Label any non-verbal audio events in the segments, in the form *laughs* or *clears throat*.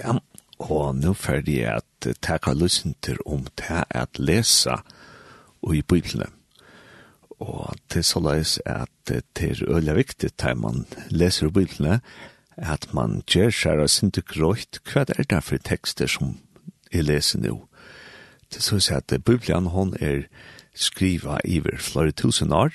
Ja, og nå ferdig er at takk og til om det at lesa og i Bibelen. Og til så løs at det er øyelig viktig at man leser i Bibelen, at man gjør seg og sin til grøyt hva er det for tekster som jeg leser nå. Til så sier at Bibelen hon er skriva iver flere tusen år,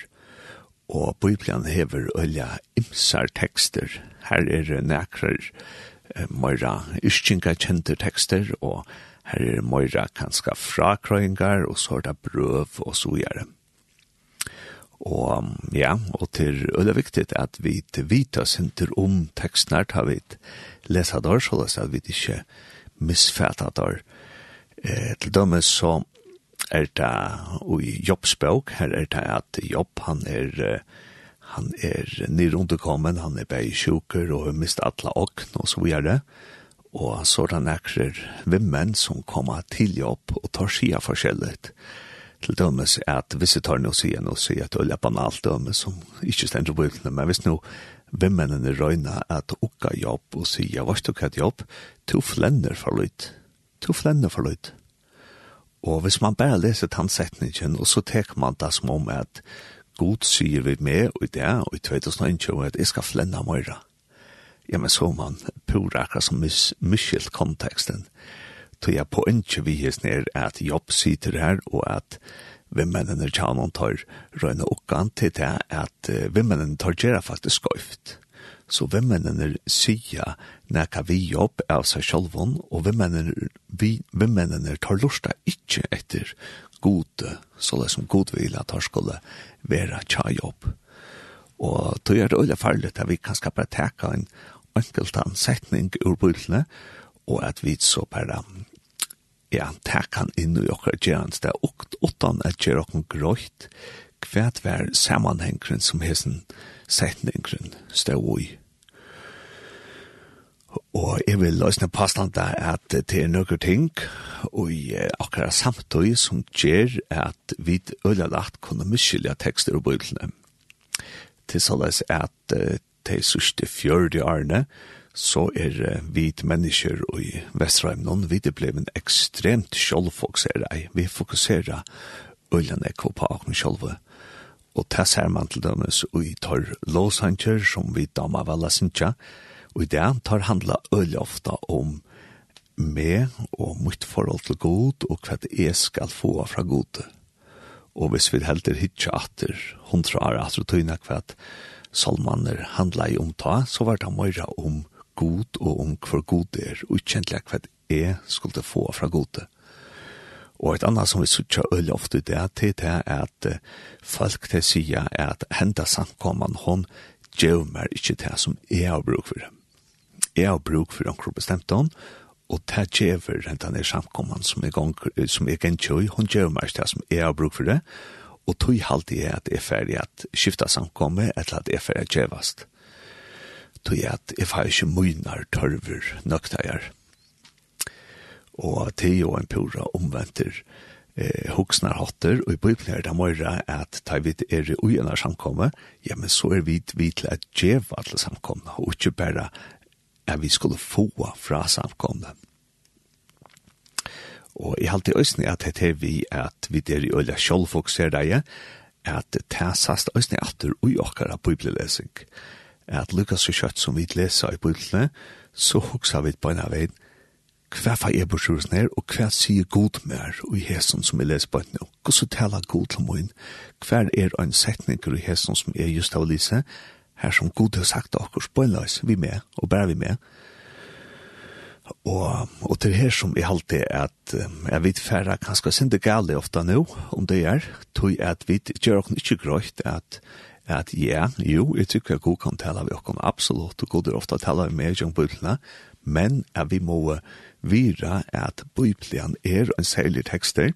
og Bibelen hever øyelig imsar tekster. Her er det nekrar tekster Moira Ischinka kjente tekster, og her er Moira kanska frakrøyngar, og så er det brøv og så gjøre. Og ja, og til og det viktig at vi til vita sinter om tekstene tar vi lesa der, så lesa at vi ikke misfæta der. Eh, til dømes så er det i Jobbs her er det at Jobb, han er eh, han er nyrundekommen, han er bare sjuker og har mist alle åkn og så videre. Og så er det akkurat vimmen som kommer til jobb og tar skia forskjellig. Til dømes er at visse tar noe sida noe sida til olja banalt dømes som ikke stender på bøkene, men hvis nå vimmenen er røyna at ukka jobb og sida varst okka jobb, to flenner for løyt. To flenner for løyt. Og hvis man bare leser tannsetningen, og så tek man det som om at God sier vi med, og det og i 2021, at jeg skal flenne møyre. Ja, men så man pura akkurat som mis, miskilt konteksten. Så jeg på ikke vi his ned at jobb sitter her, og at vimmenen er noen tar røyne oppgang til det, at vimmenen tar gjerne faktisk skøyft så vimmennene sier nekka vi jobb av seg sjølvun, og vimmennene tar lusta ikke etter gode, så det som god vil at han skulle være tja jobb. Og tog er det øyla farlig at vi kan skapa teka en enkelt ansetning ur bøylene, og at vi så bare ja, teka han inn i okkar gjerans, det er utan at gjer okkar grøyt, hva vær sammanhengren som hessen, setningren stod i. Og jeg vil løsne påstande at det er noen ting og akkurat samtidig som gjør at vi øyla lagt kunne miskylde tekster og bøylene. Til såleis at de sørste fjørde årene så er vi mennesker i Vestrheim noen vi det ble en ekstremt sjølvfokusere. Vi fokuserer øyla nekko på akkurat sjølve Og det ser man til dømes i tar låsanger som vi damer vel synsja, og i det tar handla øyelig ofta om meg og mitt forhold til god og hva det skal få fra god. Og hvis vi helder hitja atter, hundra år atter og tøyna hva salmaner handla i omta, så var det møyra om god og om hva god er, og kjentlig hva jeg skulle få fra godet. Og et annet som vi sutja øyla ofte det er til det er at folk til sida er at henda samkomman hon gjør meg ikke det som jeg har bruk for. Jeg har bruk for omkring bestemt hon, og det gjør henda ned samkomman som jeg, gong, som jeg kan gjør, hon gjør meg ikke det som jeg har bruk for det, og tog halte jeg at jeg er ferdig at skifta samkomme eller at jeg er ferdig at gjøvast. Tog jeg at jeg har ikke mye tørver nøktøyer og te jo en pura omventer eh, hoksnar hotter, og i Bibelen er det møyre at ta vi er i en samkomme, ja, men så er vi vi til at djeva til samkomne, og ikke bare at vi skulle få fra samkomne. Og i halte øyne at det er vi at vi der i øyla sjålfokuser deg, at det er sast øyne at det er ujokkara bibelesing. At Lukas så kjøtt som vi leser i Bibelen, så hoksa vi på en av veien, hva fa er på sjurus nær, og hva sier god mer i hesen som jeg leser på et nå. Hva så tala god til min, hva er en setning i hesen som er just av å lise, her som god har sagt akkurat spånløs, vi med, og bare vi med. Og, og til her som jeg alltid er at jeg vet færre kanskje sinde gale ofta nå, om det er, tog at vi gjør oss ikke grøyt at at ja, jo, jeg tykker jeg god kan tala vi okkom absolutt, og god er ofta tala vi med i jungbutlene, men er vi må vira at Bibelen er en særlig tekster,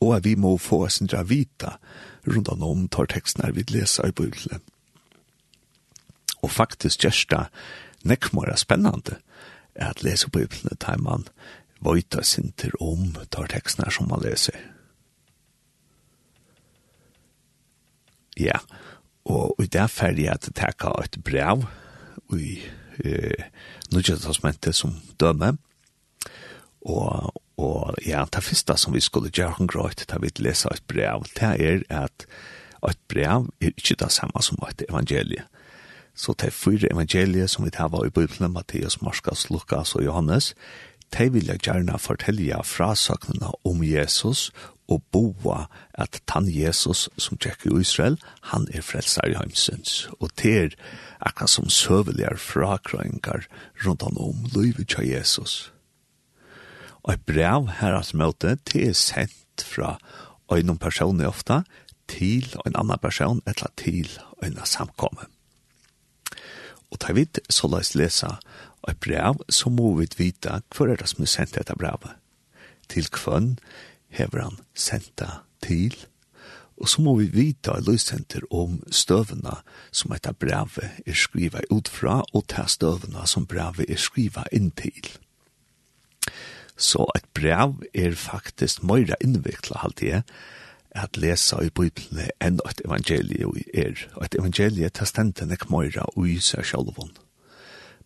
og at vi må få oss en vita rundt om tar tekstene vi leser i Bibelen. Og faktisk gjørs det nekkmåra spennende at lese Bibelen tar man vøyta til om tar tekstene som man leser. Ja, og i det ferdig at det takka et brev i eh, nødja testamentet som døme. Og, og ja, det første som vi skulle gjøre en grøyt, da vi leser et brev, det er at et brev er ikke det samme som et evangelie. Så det er fire evangelier som vi tar i Bibelen, Matteus, Marskas, Lukas og Johannes, de vil jeg gjerne fortelle frasaknene om Jesus og boa at tann Jesus som tjekker i Israel, han er frelsar i heimsens. Og ter akkurat som søveligere frakrøyngar rundt han om livet til Jesus. Og et brev her at møte, det er sendt fra en person ofta til en annan person eller til en samkomme. Og ta vidt så la oss lesa et brev, så må vi vita hva er det som er sendt dette brevet. Til kvønn hever han senta til. Og så må vi vita i løysenter om støvene som etter brevet er skriva ut fra, og ta støvene som brevet er skriva inn til. Så et brev er faktisk møyre innvikla halvdige, at lesa i Bibelen enn et evangelie er. Og et evangelie tar stenten ek møyra og seg sjolvån.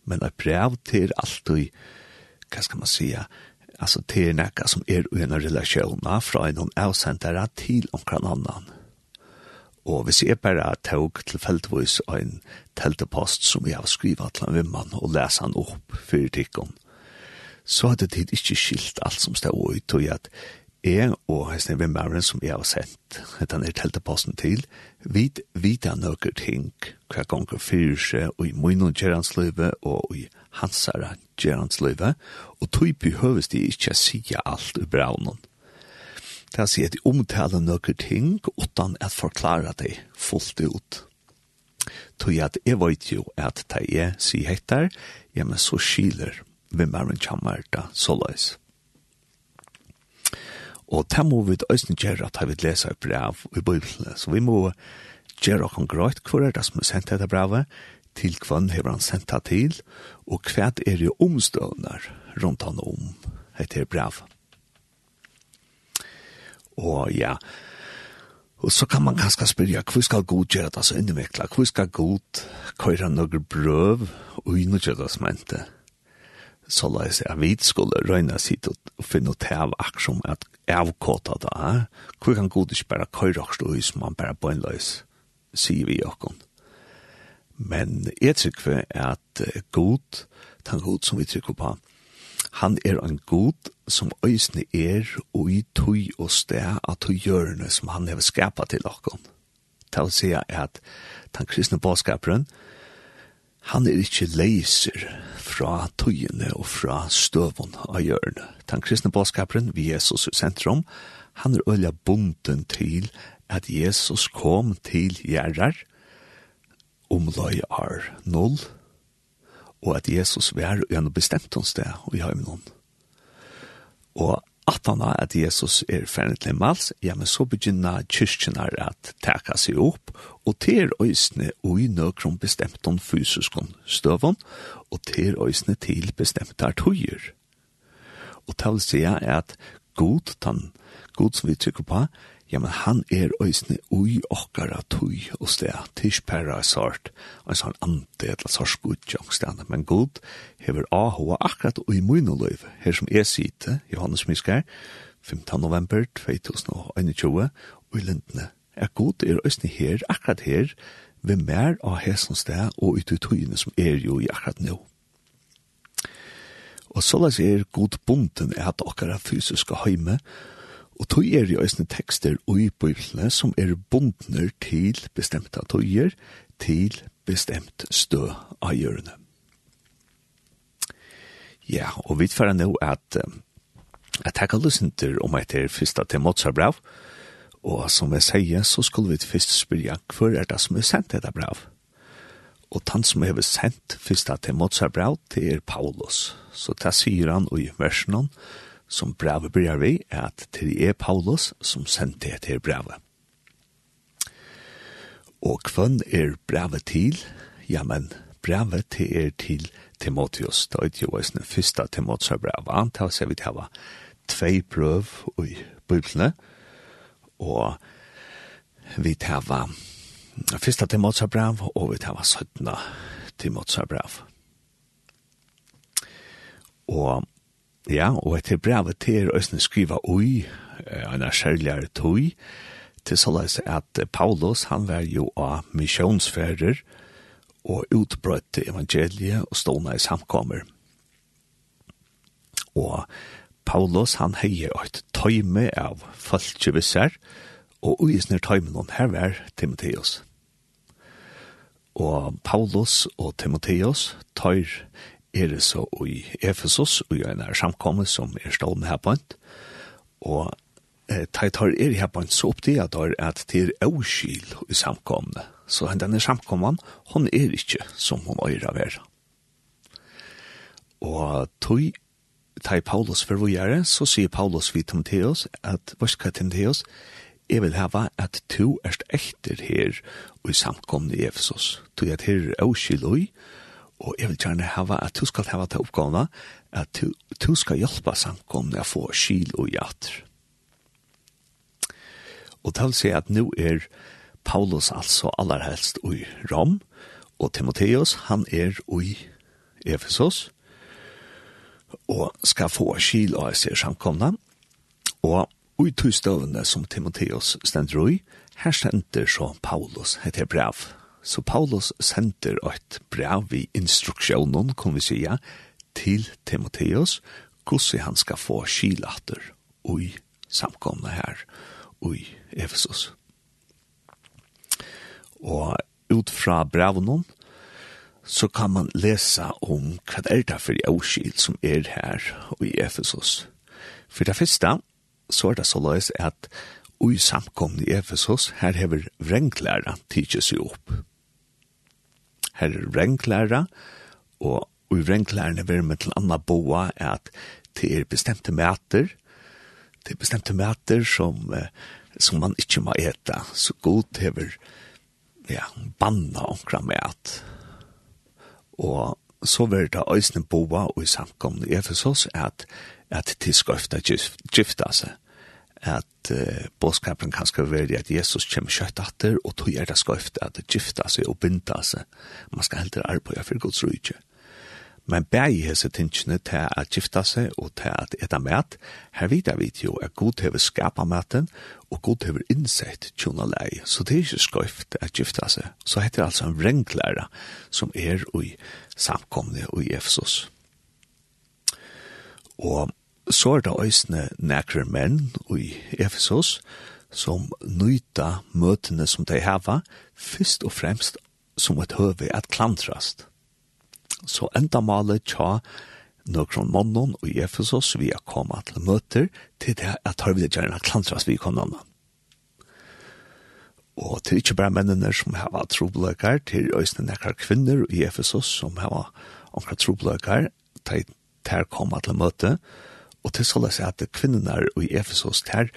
Men et brev til alltid, hva skal man sige, Altså, det er nekka som er er en relasjon fra en avsendere til omkran annan. Og hvis jeg bare tog tilfeldigvis en teltepost som jeg har skrivet til en vimman og leser han opp for tikkene, så hadde det ikke skilt alt som stod ut, og at jeg og hesten vimmaren som jeg har sett denne telteposten til, vid vita nøkker ting hver ganger fyrir seg og i munnen kjærens og i hansara gerandsløyve, og tog behøves de ikkje sige alt i braunen. Det er sier at de omtaler nøkker ting utan at forklara det fullt ut. Tog at jeg vet jo at det er si hettar, ja, men så skiler hvem er kjammer da så løys. Og det må vi øyne gjøre at vi leser et brev i Bibelen, så vi må gjøre oss grøyt hvor er det som er sendt dette brevet, til kvann hever han sendt det til, og hva er det omstøvner rundt han om, heter brev. Og ja, og så kan man kanskje spørre, hva skal god gjøre det så innvikla, hva skal god køre noen brøv og inngjøre det som ente? Så la jeg si at vi skulle røyne sitt og finne ut av aksjon at avkåta det er. Hva kan god ikke bare køyre aksjon og hus man bare bøgnløs, sier vi åkken. Mm Men jeg trykker at god, den god som vi trykker på, han er en god som øysene er og i tøy og sted av tøy hjørne som han har skapet til dere. Til å si at den kristne bådskaperen, han er ikke leiser fra tøyene og fra støvene av hjørne. Den kristne bådskaperen, vi Jesus i sentrum, han er øyla bunden til at Jesus kom til gjerrar, om løy er null, og at Jesus vær i en bestemt hos det, og vi har med noen. Og at han er at Jesus er ferdig til mals, ja, men så begynner kyrkjene at teka seg opp, og ter øysene og i nøkron bestemt om fysisk støvån, og ter øysene til bestemte tøyer. Og til å si at god, den, god som vi trykker på, ja, men han er øysene ui okkara tui og sted, tispera er sart, og en sånn ante, eller sarskut, jangstene, men god, hever ahoa akkurat ui muinoløyv, her som er site, Johannes Miskar, 15. november 2021, og i lindene, er god er øysene her, akkurat her, vi mer av hesen sted, og ut i tuiene som er jo i akkurat nå. Og så la er god bunden er at okkara fysiska heime, og Og tog er jo eisne tekster ui bøyblene som er bundner til bestemte tøyer, til bestemt stø av hjørne. Ja, og vi tverre nå at jeg takker lysinter om etter første til Mozart-brav, og som jeg sier, så skulle vi først spørre hver er det som er sendt dette brav. Og han som er sendt første til Mozart-brav, det er Paulus. Så det sier han i versjonen, som brevet byrjar vi, er at til er Paulus som sendte det til brevet. Og hvem er brevet til? Ja, men brevet til er til Timotheus. Det er jo også den første Timotheus brevet. Han tar seg vidt hava tve prøv i Bibelene, og vi hava første Timotheus brev, og vi hava 17. Timotheus brev. Og Ja, og etter brevet til Østene skriva ui, en er særligere tui, til såleis at Paulus, han var jo av misjonsferder, og utbrøtte evangeliet og stående i samkommer. Og Paulus, han heier et tøyme av falskjøvisser, og uisner tøymen om her var Timotheus. Og Paulus og Timotheus tøyr er det så i Efesus, og jeg er samkommet som er stående her på og eh, tar er her på en så oppdager at det er avskil i samkomne. Så denne samkommen, hun er ikke som hun øyre av er. Og tog tar Paulus for å gjøre, så sier Paulus vid Timotheus, at varska Timotheus, jeg vil hava at to erst ekter her og i samkomne i Efesus. Tog at her er avskil og Og jeg vil gjerne hava at du skal hava til oppgavene, at du, du skal hjelpe samkomne å få skil og jater. Og det vil si at nå er Paulus altså allerhelst i Rom, og Timotheus han er i Efesos, og skal få skil og ser samkomne. Og i to støvende som Timotheus stender i, her stender så Paulus heter brev, Så Paulus sender et brev i instruksjonen, kan vi sija, til Timotheus, hvordan han skal få skilater ui samkomne her ui Efesus. Og ut fra brevnen, så kan man lesa om hva det er det for avskil som er her i Efesus. For det første, så er det så løs at ui samkomne i Efesus, her hever vrenklæra tidsi seg opp her er vrengklæra, og i vrengklærene vil med til Anna Boa er at det er bestemte mæter, det er bestemte mæter som, som man ikkje må eta, så god hever ja, banna omkra mæt. Og så vil det Øysne Boa og i samkomne i Efesos at, at de skal ofte gifta seg, at at uh, bådskapen kan skal være at Jesus kommer kjøtt atter, og tog er det skøyft at det gifta seg og binda seg. Man skal heller arbeide for Guds rydde. Men bæg hese tingene til at gifta seg og til at etta mat, her vidar vi jo at god hever skapa maten, og god hever innsett tjona lei, så det er ikke skøyft at gifta seg. Så heter det altså en vrenglæra som er i samkomne og i Efsos. Og så er det øysene nekre menn i Efesos som nøyta møtene som de hava, først og fremst som et høve at klantrast. Så enda malet tja nøkron månden og i Efesos vi har kommet til møter til det at har vi det gjerne klantrast vi kom annan. Og til ikke bare mennene som hava trobløkar, til øysene nekre kvinner i Efesos som hava omkra trobløkar, til ter koma til møte, og Og til så løs at kvinnerne i Efesos her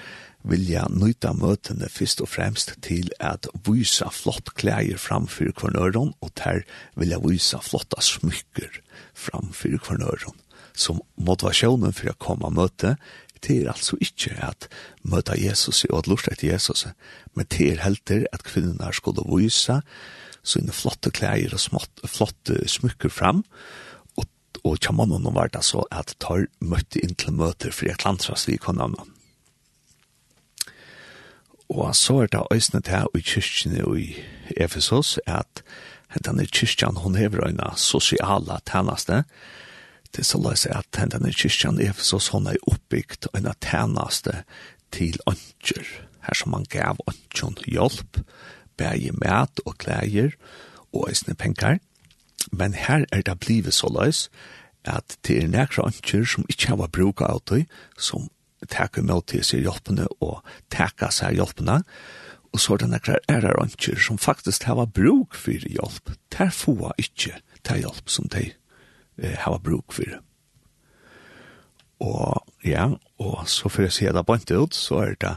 vilja nøyta møtene først og fremst til at vysa flott klæger framfyr kvarnøren, og ter vilja vysa flotta smykker framfyr kvarnøren. Som motivasjonen for å komme møte, det er altså ikke at møte Jesus og at lort etter Jesus, men det er helter at kvinnerne skulle vysa sine flotte klæger og smått, flotte smykker fram, og og tjamannen var det så at tar møtte inn til møter for jeg klantras vi kan navnet. Og så er det øyne til i kyrkjene i Efesos at hentene kyrkjen hun hever øyne sosiale tjeneste Det er så løs at hentene kyrkjen i Efesos hun er oppbygd øyne tjeneste til ønsker her som man gav ønsken hjelp bæg i mat og klæger og øyne penger og Men her er det blivet så løs, at det er nekra ønsker som ikke har bruk av det, som takker med til seg hjelpene og takker seg hjelpene, og så er det nekra ærer ønsker som faktisk har bruk for hjelp. Der får jeg ikke ta hjelp som de eh, har bruk for. Og ja, og så for å se det bant ut, så er det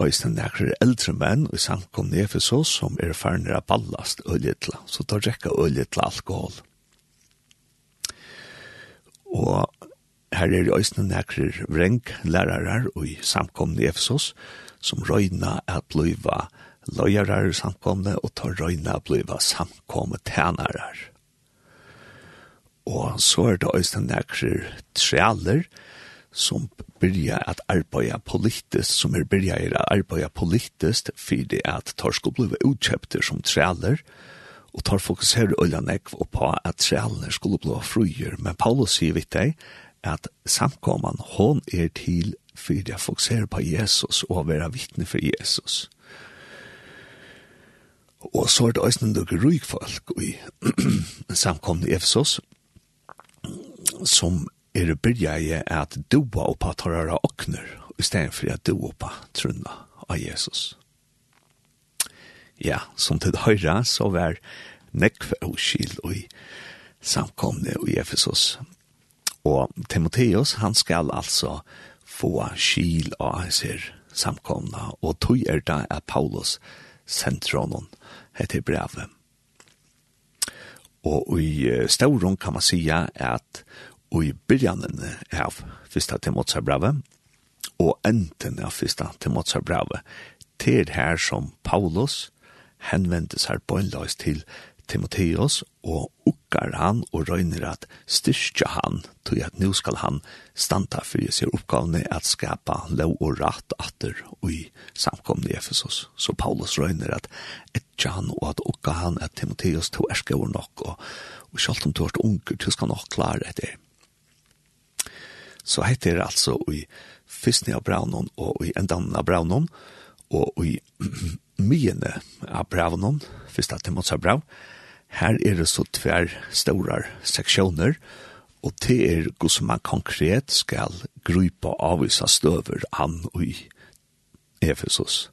Øysten nekker eldre menn i samkomne Efesos som er ferner av ballast øljetla, så tar rekka øljetla alkohol. Og her er øysten nekker vreng lærarar i samkomne Efesos som røyna at bliva løyarar samkomne og tar røyna at bliva samkomne tænarar. Og så er det øysten nekker trealer, som byrja at arbeida politisk, som er byrja er at arbeida politisk, fyrir at tar sko bliva utkjøpter som trealer, og tar fokuserer øyla nekv og på at trealer skulle bliva fruer, men Paulus sier vitt deg at samkomman hon er til fyrir at fokusere på Jesus og vera vittne for Jesus. Og så er det også noen røyk folk i *clears throat* samkomne i Efsos, som er byrja jeg at doa oppa tarara okner, i stedet for at doa oppa trunna av Jesus. Ja, som til høyra så var nekve og skil og i samkomne i Efesos. Og Timotheus, han skal altså få skil av hans samkomna, og tog er det at Paulus sentronen heter brevet. Og i stauron kan man sija at og i byrjanen av fyrsta Timotsa-brave, og enden av fyrsta Timotsa-brave, til her som Paulus henvendte seg bøgnløs til Timotheus, og ukkar han og røyner at styrkja han, tog at nu skal han standa for seg oppgavene at skapa lov og rat atter i samkomne i Efesos. Så Paulus røyner at etja han og at ukkar han at Timotheus tog erskavur nok, og, og selv om tog unger, du skal nok klare etter. Så heter det altså i fyrsten av braunen og i endan av braunen og i *clears throat* myene av braunen, fyrst at det måtte brau. Her er det så tver store seksjoner, og det er god som man konkret skal grupa avvisa støver an og i Efesus.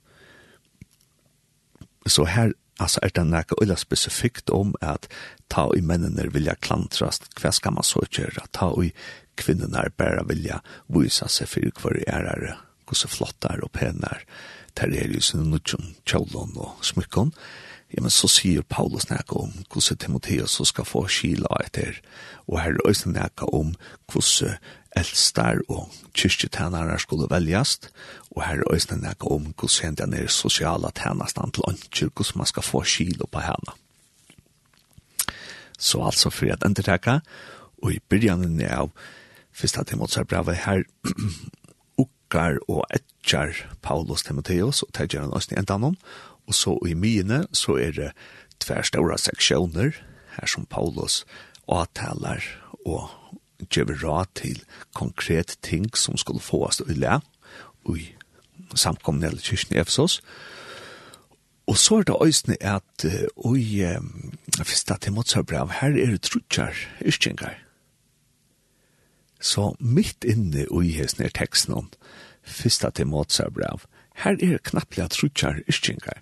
Så her Alltså är det något ölla specifikt om att ta i männen vilja klantrast. hva ska man så gjøre? Ta i kvinnorna bara vilja visa sig för kvar ärare, hur så og pen er der er jo sin nutjon, tjollon og smyckon. Ja, men så sier Paulus nækka om hvordan Timotheus skal få skila etter, og her er også nækka om hvordan eldstar og kyrkjetænare skulle veljast, og her er også nækka om hvordan den er sosiala tænastan til åndkir, hvordan man skal få skila på hana. Så altså for at endertekka, og i byrjanen av Fyrsta Timotsar brevet her *clears throat* ukkar og etjar Paulus Timotheus og tegjer han også i endanon. Og så i mine så er det tverstora seksjoner her som Paulus avtalar og gjør råd til konkret ting som skulle få oss til å i samkomne eller kyrkene i Efesos. Og så er det også at og i uh, første Timotsar brevet her er det trutjar, yrkjengar Så mitt inne i hesten er teksten om fyrsta til brev, her er knapplega trutjar ischingar.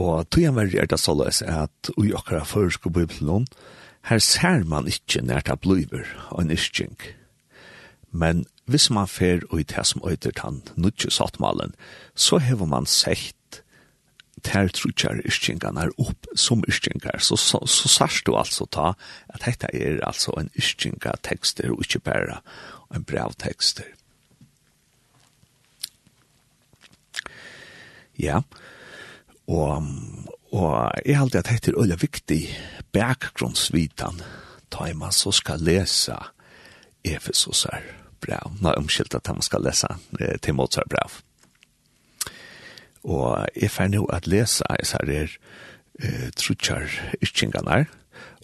Og tog verri er det såleis at ui okkara føresko bibelon, her ser man ikkje nært av bluiver og en isching. Men hvis man fer ui det som øyder tann nutje sattmalen, så hever man sett ter trutjar yrkingarna upp som ischingar så, så, så sars du altså ta at dette er altså en yrkingatekster og ikke bare en brevtekster. Ja, og, og jeg halte at dette er veldig viktig bakgrunnsvitan, ta i man så skal lese Efesosar brev, Nå, omskilt at man skal lese eh, til Mozart brev. Og jeg får nå at lese jeg her er eh, trutjar yskingene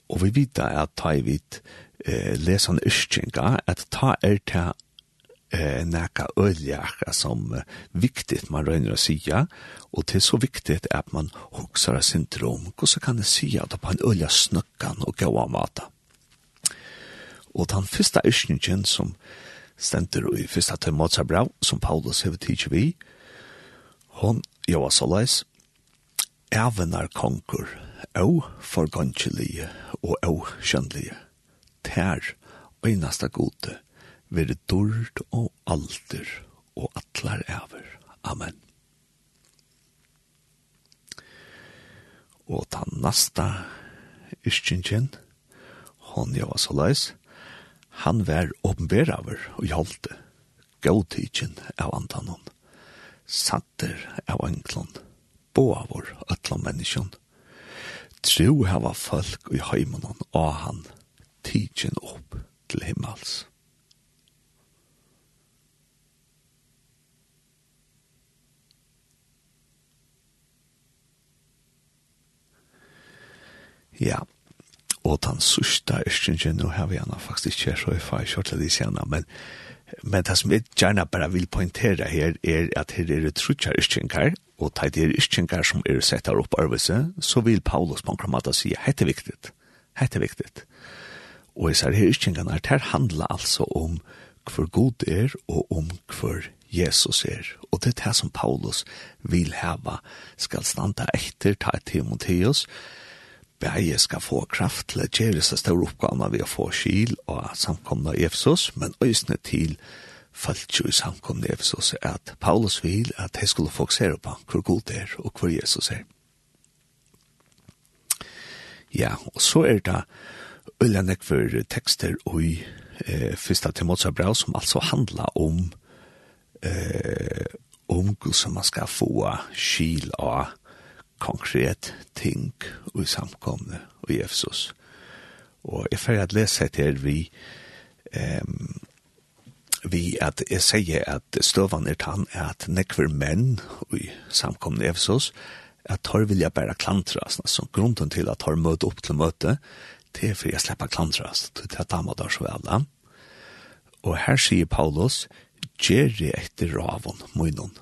og vi vet at ta i vidt eh, lesende yskinger, at ta er ta eh, nækka øljaka som eh, viktigt man røyner å sija, og det er så viktigt at man hoksar syndrom, hvordan kan det sija at på en ølja snøkkan og gaua mata. Og den første yskingen som stender i første til Mozart Brau, som Paulus hever tidsi vi, er Hon Joa Solais, Evenar konkur, au forgåndselige og au skjønnelige. Tær øynasta gode, vere dord og alder og atlar ever. Amen. Og ta nasta iskjentjen, hon Joa Solais, han vær åpenberaver og hjalte, gautikken av antanon satter av enklon, bo av vår ötla människan. Tro hava folk i heimanon av han, tidsen opp til himmels. Ja, og den sørste ørstingen, nå har vi gjerne faktisk ikke så i fag, kjørt til de senere, men Men det som jeg gjerne bare vil poengtere her, er at her er det trutjar iskjengar, og det er det som er sett her opp arbeidse, så vil Paulus på en kramata si, hette viktigt, hette viktig. Og jeg sier her iskjengarna, her handler altså om hvor god er, og om hvor Jesus er. Og det er det som Paulus vil heva, skal standa etter, ta Timotheus, og bæje skal få kraft til å gjøre seg større oppgavene ved å få skil og samkomne i Efesos, men øyne til falt jo i samkomne i Efesos at Paulus vil at de skulle fokusere på hvor god det er og hvor Jesus er. Ja, og så er det øyne for tekster og i eh, første Timotsa brev som altså handler om eh, om som man skal få skil og konkret ting i samkomne i Efsos. Og jeg får at lese etter vi um, vi at jeg sier at støvan er tann er at nekver menn i samkomne i Efsos at tar vilja bæra klantras. altså grunden til at tar møte opp til møte det er for jeg slipper klantras. til at dama der så vel. Og her sier Paulus Gjerri etter ravon munnen.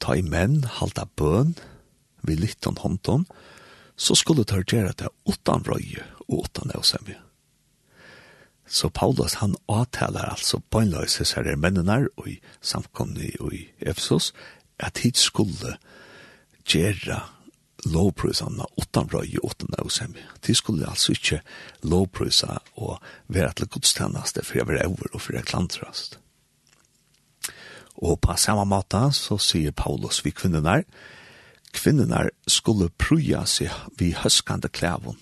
Ta i menn halda bøn, vi littan hånden, så skulle det gjøre det utan røye og utan avsemje. Så Paulus han avtaler altså bøgnløses her er mennene og i samkomne og i Efsos, at hit skulle gjøre lovprøysene utan røye og utan avsemje. De skulle altså ikke lovprøysa og være til godstjeneste for jeg var over og for jeg klantrast. Og på samme måte så sier Paulus vi kvinner der, kvinnenar skulle pruja seg vi høskande klævun,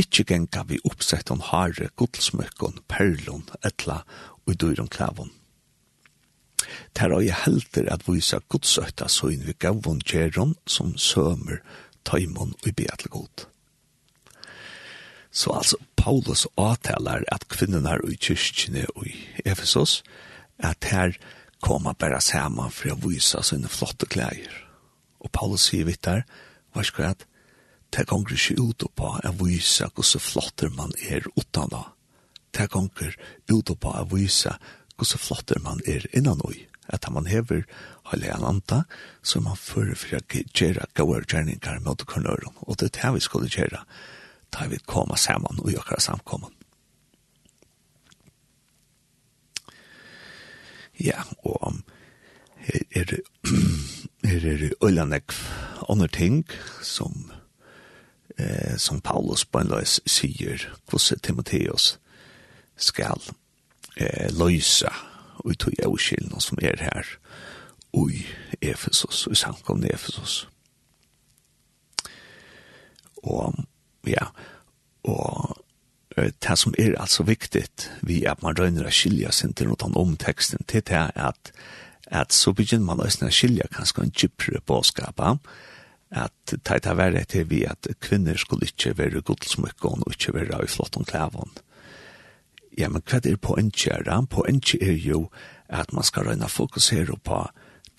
ikkje genga vi oppsett om hare, godsmøkken, perlon, etla og dyron klævun. Ter og jeg helter at vise godsøkta søgn vi gavun kjeron som sømer, tøymon og beatlgod. Så altså, Paulus avtaler at kvinnenar i kyrkjene og i Efesos, at her koma bare saman for å vise sine flotte klæger Og Paulus sier vitt der, hva skal jeg Det gonger ikke ut på å vise hvordan flotter man er utan da. Det gonger ut på å vise hvordan flotter man er innan oi. At man hever hele en anta, så man fører for å gjøre gode gjerninger med å återkørnøren. Og det er det vi skulle gjøre, da vi kommer sammen og gjør samkommen. Ja, og er, er, er øylanek andre ting som, eh, som Paulus på en løs sier hvordan Timotheus skal eh, løse og tog jeg uskillene som er her i Efesos, i samkomne Efesos. Og ja, og det som er altså viktig, vi at man røyner å skilja sin til noe om teksten til det er at at så begynner man også å skilje kanskje en kjipre påskapa, at det er verre til vi at kvinner skulle ikke være godsmykken og ikke være i flott om klæven. Ja, men hva er poengtjæra? Poengtjæra er jo at man skal røyne fokusere på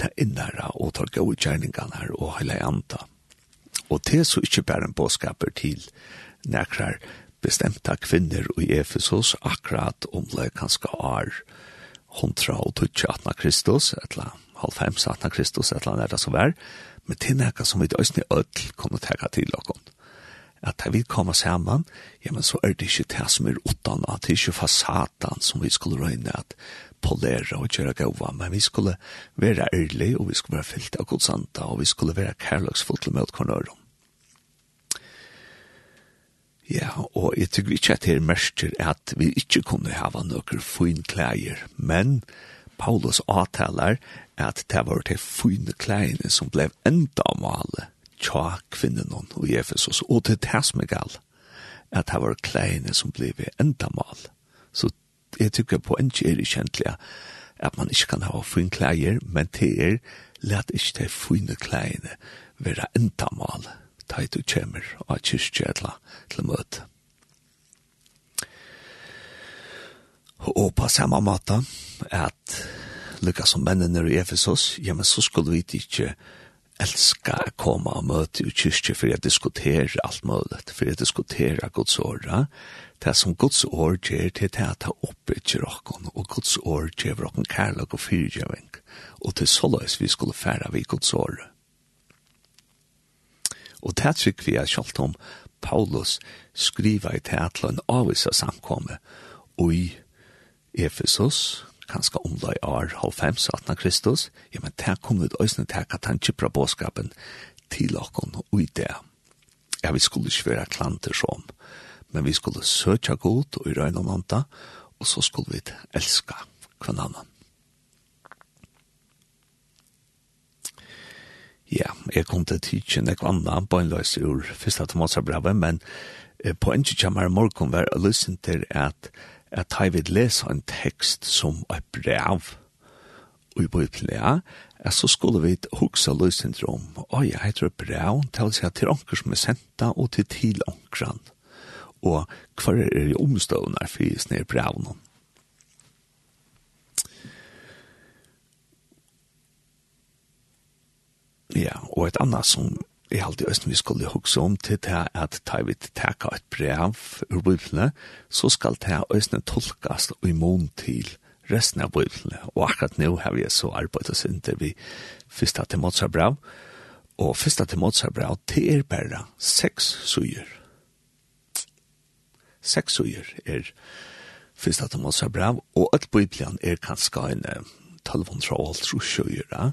ta innere og ta gode gjerningarna og hele andre. Og det er så ikke bare en påskaper til nærkere bestemta kvinner i Efesos akkurat om det kanskje er hundra og tutsi atna Kristus, etla halvfems atna Kristus, etla nærda som vær, men til nekka som vi døysni ødel kunne teka til okkom. At da vi kommer saman, ja, men så er det ikke det som er utan, at det er ikke fasaden som vi skulle røyne at polera og gjøre gava, men vi skulle være ærlig, og vi skulle være fyllt av godsanta, og vi skulle være kærløksfullt med møtkvarnørum. Ja, og jeg tykker ikke at det er mest at vi ikke kunne hava noen fine klæger, men Paulus avtaler at det var de fine klægene som ble enda male tja kvinnen og Jefesus, og det er det som er galt, at det var klægene som ble enda male. Så jeg tykker på en kjær i kjentlige at man ikke kan ha fine klæger, men det er let ikke de fine klægene være enda male ta du kjemmer av kyrkje etla til møte. Og på samme måte at lykka som mennene i Efesos, ja, men så skulle vi ikke elska å komme og møte i kyrkje for å diskutere alt mulig, for å diskutere Guds åra. Det som Guds år gjør, det er at det oppbygger okken, og Guds år gjør okken kærlighet og fyrgjøving, Og til så løs vi skulle fære vi Guds ord. Og det tykker vi er kjalt om Paulus skriva i teatlen avvisa samkomme og i Efesus, kanskje omla i år halvfems, 18 Kristus, ja, men det kom ut øyne til at han kjøpra båskapen til okken og i det. Ja, vi skulle ikke være klanter som, men vi skulle søtja god og i røyne og og så skulle vi elska hverandre. ja, jeg kom til tidsen, jeg vann da, på en løs ur første Tomasabrevet, men eh, på en tidskjemmer morgen var å lysen til at at jeg vil lese en tekst som er brev i Biblia, at så skulle vi hukse løsen til om, oi, jeg heter brev til å si at til anker som er senta og til til ankeren, og hva er det omstående for i snedbrevene. Ja, og et annet som jeg alltid ønsker vi skulle huske om til det at ta vi teka et brev ur biblene, så skal det østen tolkast og imon til resten av biblene. Og akkurat nå har vi så arbeidet oss inn til vi første til Mozart-brev, og første til Mozart-brev til er bare seks suger. Seks suger er første til Mozart-brev, og et biblene er kanskje en 1200 år, tror jeg, ja.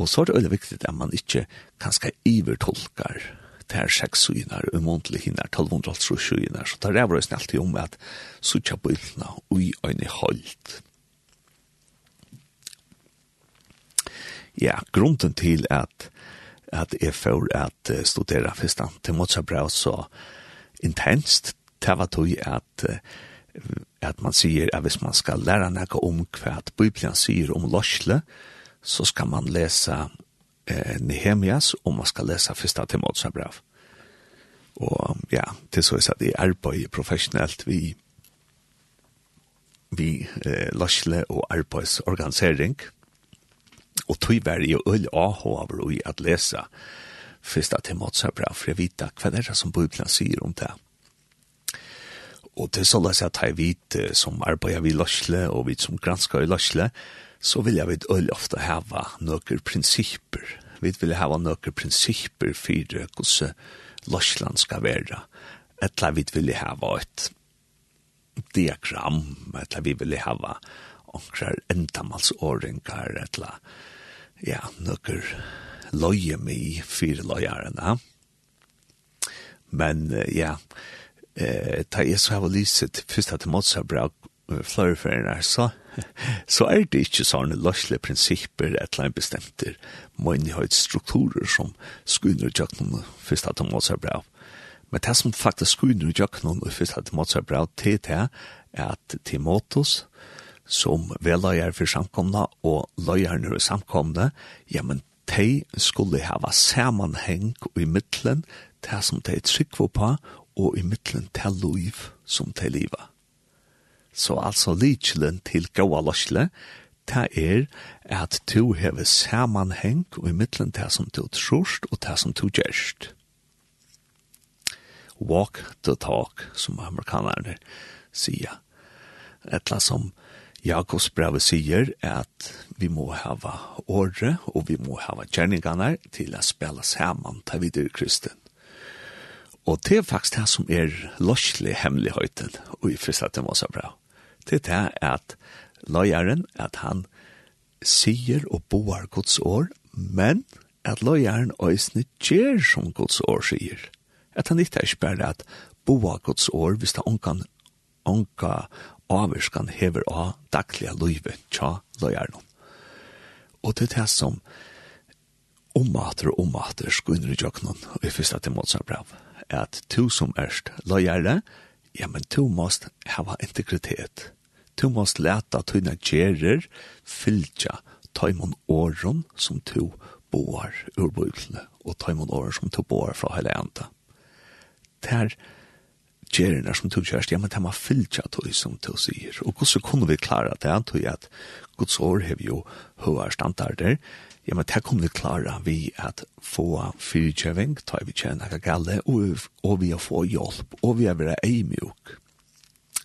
Og så er det veldig viktig at man ikke kanskje ivertolkar ter seks synar og måndelig hinner 1200 synar, så tar det var det alltid om at sutja bøylna ui øyne holdt. Ja, grunden til at at jeg får at studera fyrsta til Mozart Brau så intenst, det var tog at at man sier at hvis man skal lære noe om hva Bibelen sier om lorsle, så skal man lese eh, Nehemias og man skal lese första Timotsa brev. Og ja, til så er det är på professionellt vi vi eh, lasle og arbeidsorganisering, og tog var ju øl ahover och i at lese första Timotsa brev for jeg vita hva det er som Bibelen sier om det. Og til så läser jag att jag vet som arbeider vi Larsle og vi som gransker i Larsle så vil jeg vidt øyelig ofte hava noen prinsipper. Vi vil hava noen prinsipper for hvordan Lorsland skal være. Etla vi vil hava et diagram, etla vi vil hava omkrar endamalsåringar, etla ja, noen løye mi for løyarene. Men ja, eh, ta jeg så hava lyset først at Mozart bra flere ferien så, *laughs* så er det ikke sånne løsle prinsipper et eller annet bestemte myndighetsstrukturer som skunder noen først at de måtte seg bra. Men det som faktisk skunder noen først at de måtte seg bra til det er at Timotos, som veløyer for samkomne og løyerne for samkomne, ja, men de skulle hava sammenheng i midtelen, det som de trykker på, og i midtelen til liv som de lever Så altså lidselen til gåa løsle, det er at du hever samanheng og i middelen det som du trorst og det som du gjerst. Walk the talk, som amerikanerne sier. Etla som Jakobs brev sier at vi må hava åre og vi må hava gjerningene til å spela saman til videre kristen. Og det er faktisk det som er løslig hemmeligheten og i fristet til Mosabra til det er at løyeren, at han sier og boar Guds år, men at løyeren øyne gjør som Guds år sier. At han ikke er spørre at boar Guds år hvis det onkan, onka avvirskan hever av daglige løyve tja løyeren. Og til det som omater og omater skunner i jøkkenen i første til brev, at to som erst løyere, ja, men to måst hava integritet Tu måst leta tøyna gjerer fylgja tøymon åren som to boar ur bøyklene og tøymon åren som to boar fra hele enda. Ter gjerene som to kjørst, ja, men det må fylgja som to sier. Og hvordan kunne vi klara det? Han at Guds år har jo høyere standarder. Ja, men det kunne vi klara vi at få fyrtjøving, ta vi tjene gale, og, og vi har få hjelp, og vi har vært eimjuk.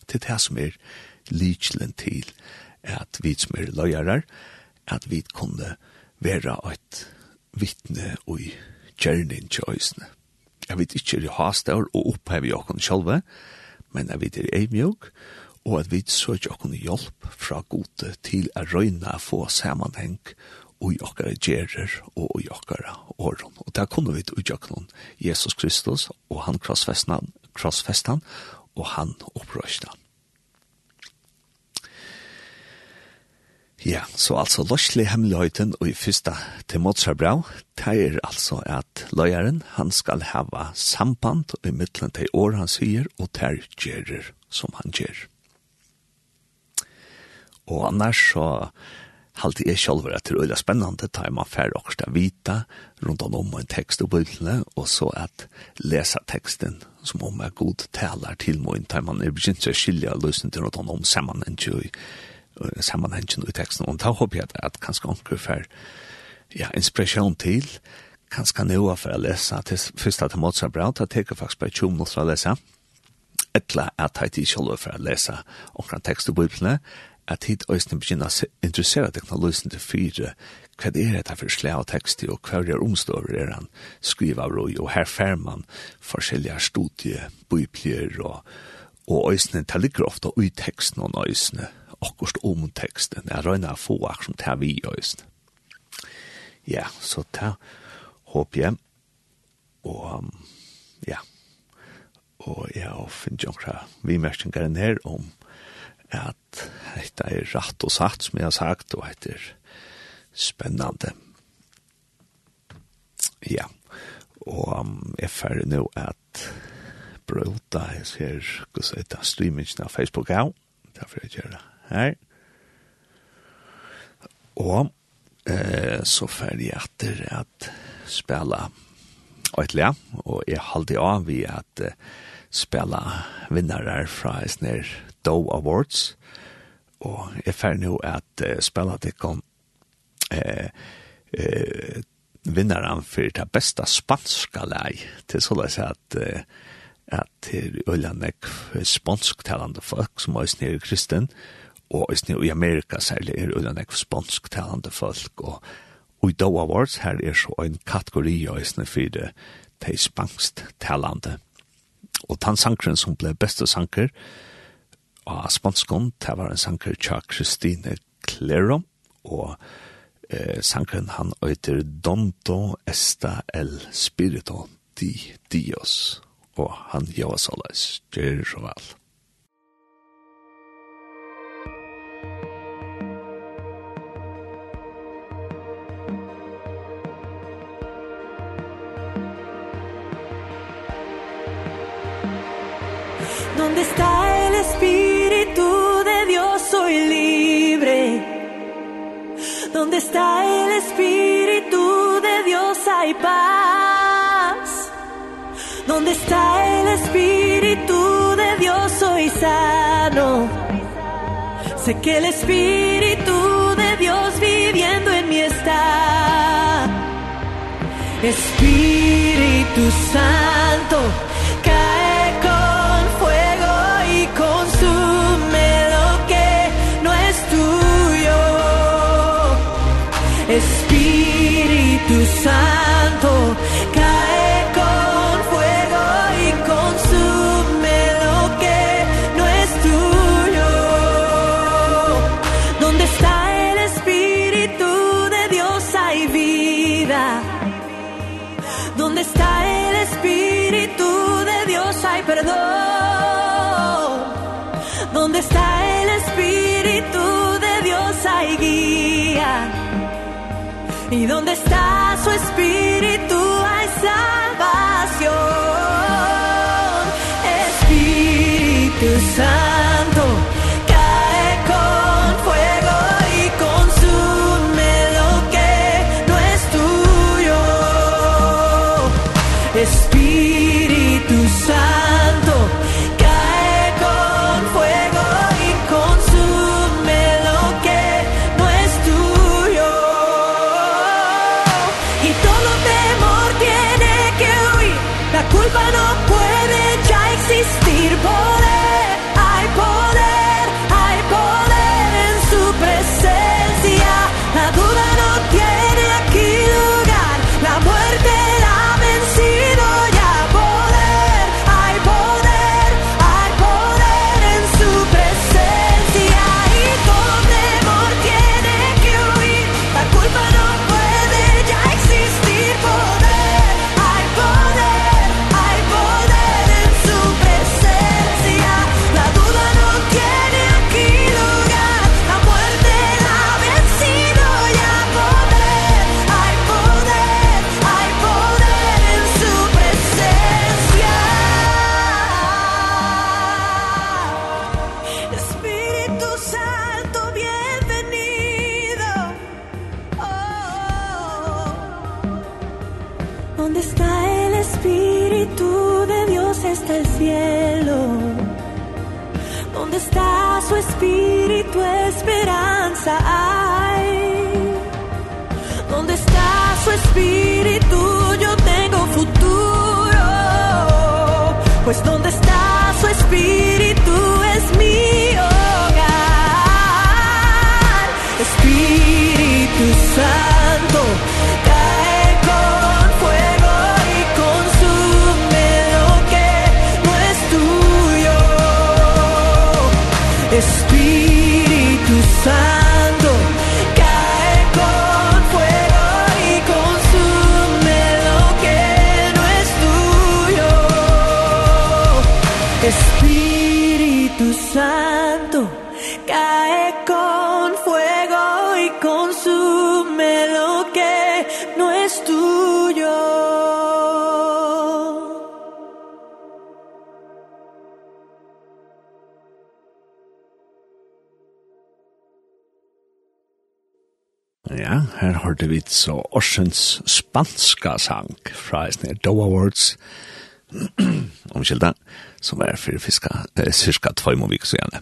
Det er det som er lykjelen til at vi som er løyarar, at vi kunne være et vittne og i kjernin til øysene. Jeg vet ikke er i og opphever jeg okken sjølve, men jeg vet er mjøk, og at vi søker okken hjelp fra gode til å røyne få sammenheng og i okkara gjerer og i okkara åren. Og der kunne vi til noen Jesus Kristus og han krossfestan, krossfestan og han opprøstan. Ja, så altså løslig hemmeligheten og i fyrsta til Mozarbrau, det er altså at løyeren, han skal hava samband i midtelen til år han sier, og ter gjerer som han gjer. Og annars så halte jeg selv at det er veldig spennende, tar man fer åkst av vita rundt om en tekst og bøylene, og så at lesa teksten som om er god taler til min, tar man er begynt å skilja løsning til rundt om sammen enn tjøy, sammanhengen i teksten, og da håper jeg at kanskje omkring for ja, inspirasjon til, kanskje noe for å lese til første til Mozart bra, da tenker jeg faktisk bare 20 minutter å lese, etla at jeg ikke holder for å lese omkring tekst og Bibelen, at hit øyne begynner å interessere deg til fire, hva det er dette for slag av tekst og hva er omstår, er han skriver av og her fer man forskjellige studier, bøyplier, og, og øyne, det ligger ofte i teksten og øyne, akkurat om teksten. Jeg røyner å få akkurat som det vi gjør. Ja, så det håper jeg. Og ja, og jeg har finnet jo akkurat vi merkninger enn her om at dette er rett og satt som jeg har sagt, og dette er spennende. Ja, og um, jeg er ferdig nå at brøta, jeg ser, hva sier det, streamingen av Facebook av, derfor jeg gjør det her. Og eh, så ferdig etter at spela Øytlia, og jeg halde av vi at eh, spela vinnare fra Esner Doe Awards, og jeg ferdig nå at eh, spela tikkom eh, eh, vinnaren for det beste spanska lei, til så løs at eh, at til Øylandek spansktalande folk som er snir kristen, og og i Amerika særlig er det en sponsk talende folk, og, og i Dow Awards her er så en kategori og isne for det de spanskst talande. Og den sankeren som ble beste sanker av spanskon, det var en sanker tja Kristine Klerom, og eh, sankeren han øyter Donto Esta El Spirito Di Dios, og han gjør såleis, gjør så vel. Donde está el Espíritu de Dios hay paz. Donde está el Espíritu de Dios soy sano. Sé que el Espíritu de Dios viviendo en mí está. Espíritu Santo, cae Espíritu Santo, y donde está su espíritu hay salvación. Espíritu Santo. culpa no puede ya existir por hørte vi så Orsens spanska sang fra Isne Doe Awards, *clears throat* omkjelda, som er fyrir fiska, cirka tvoi må vi ikke så gjerne.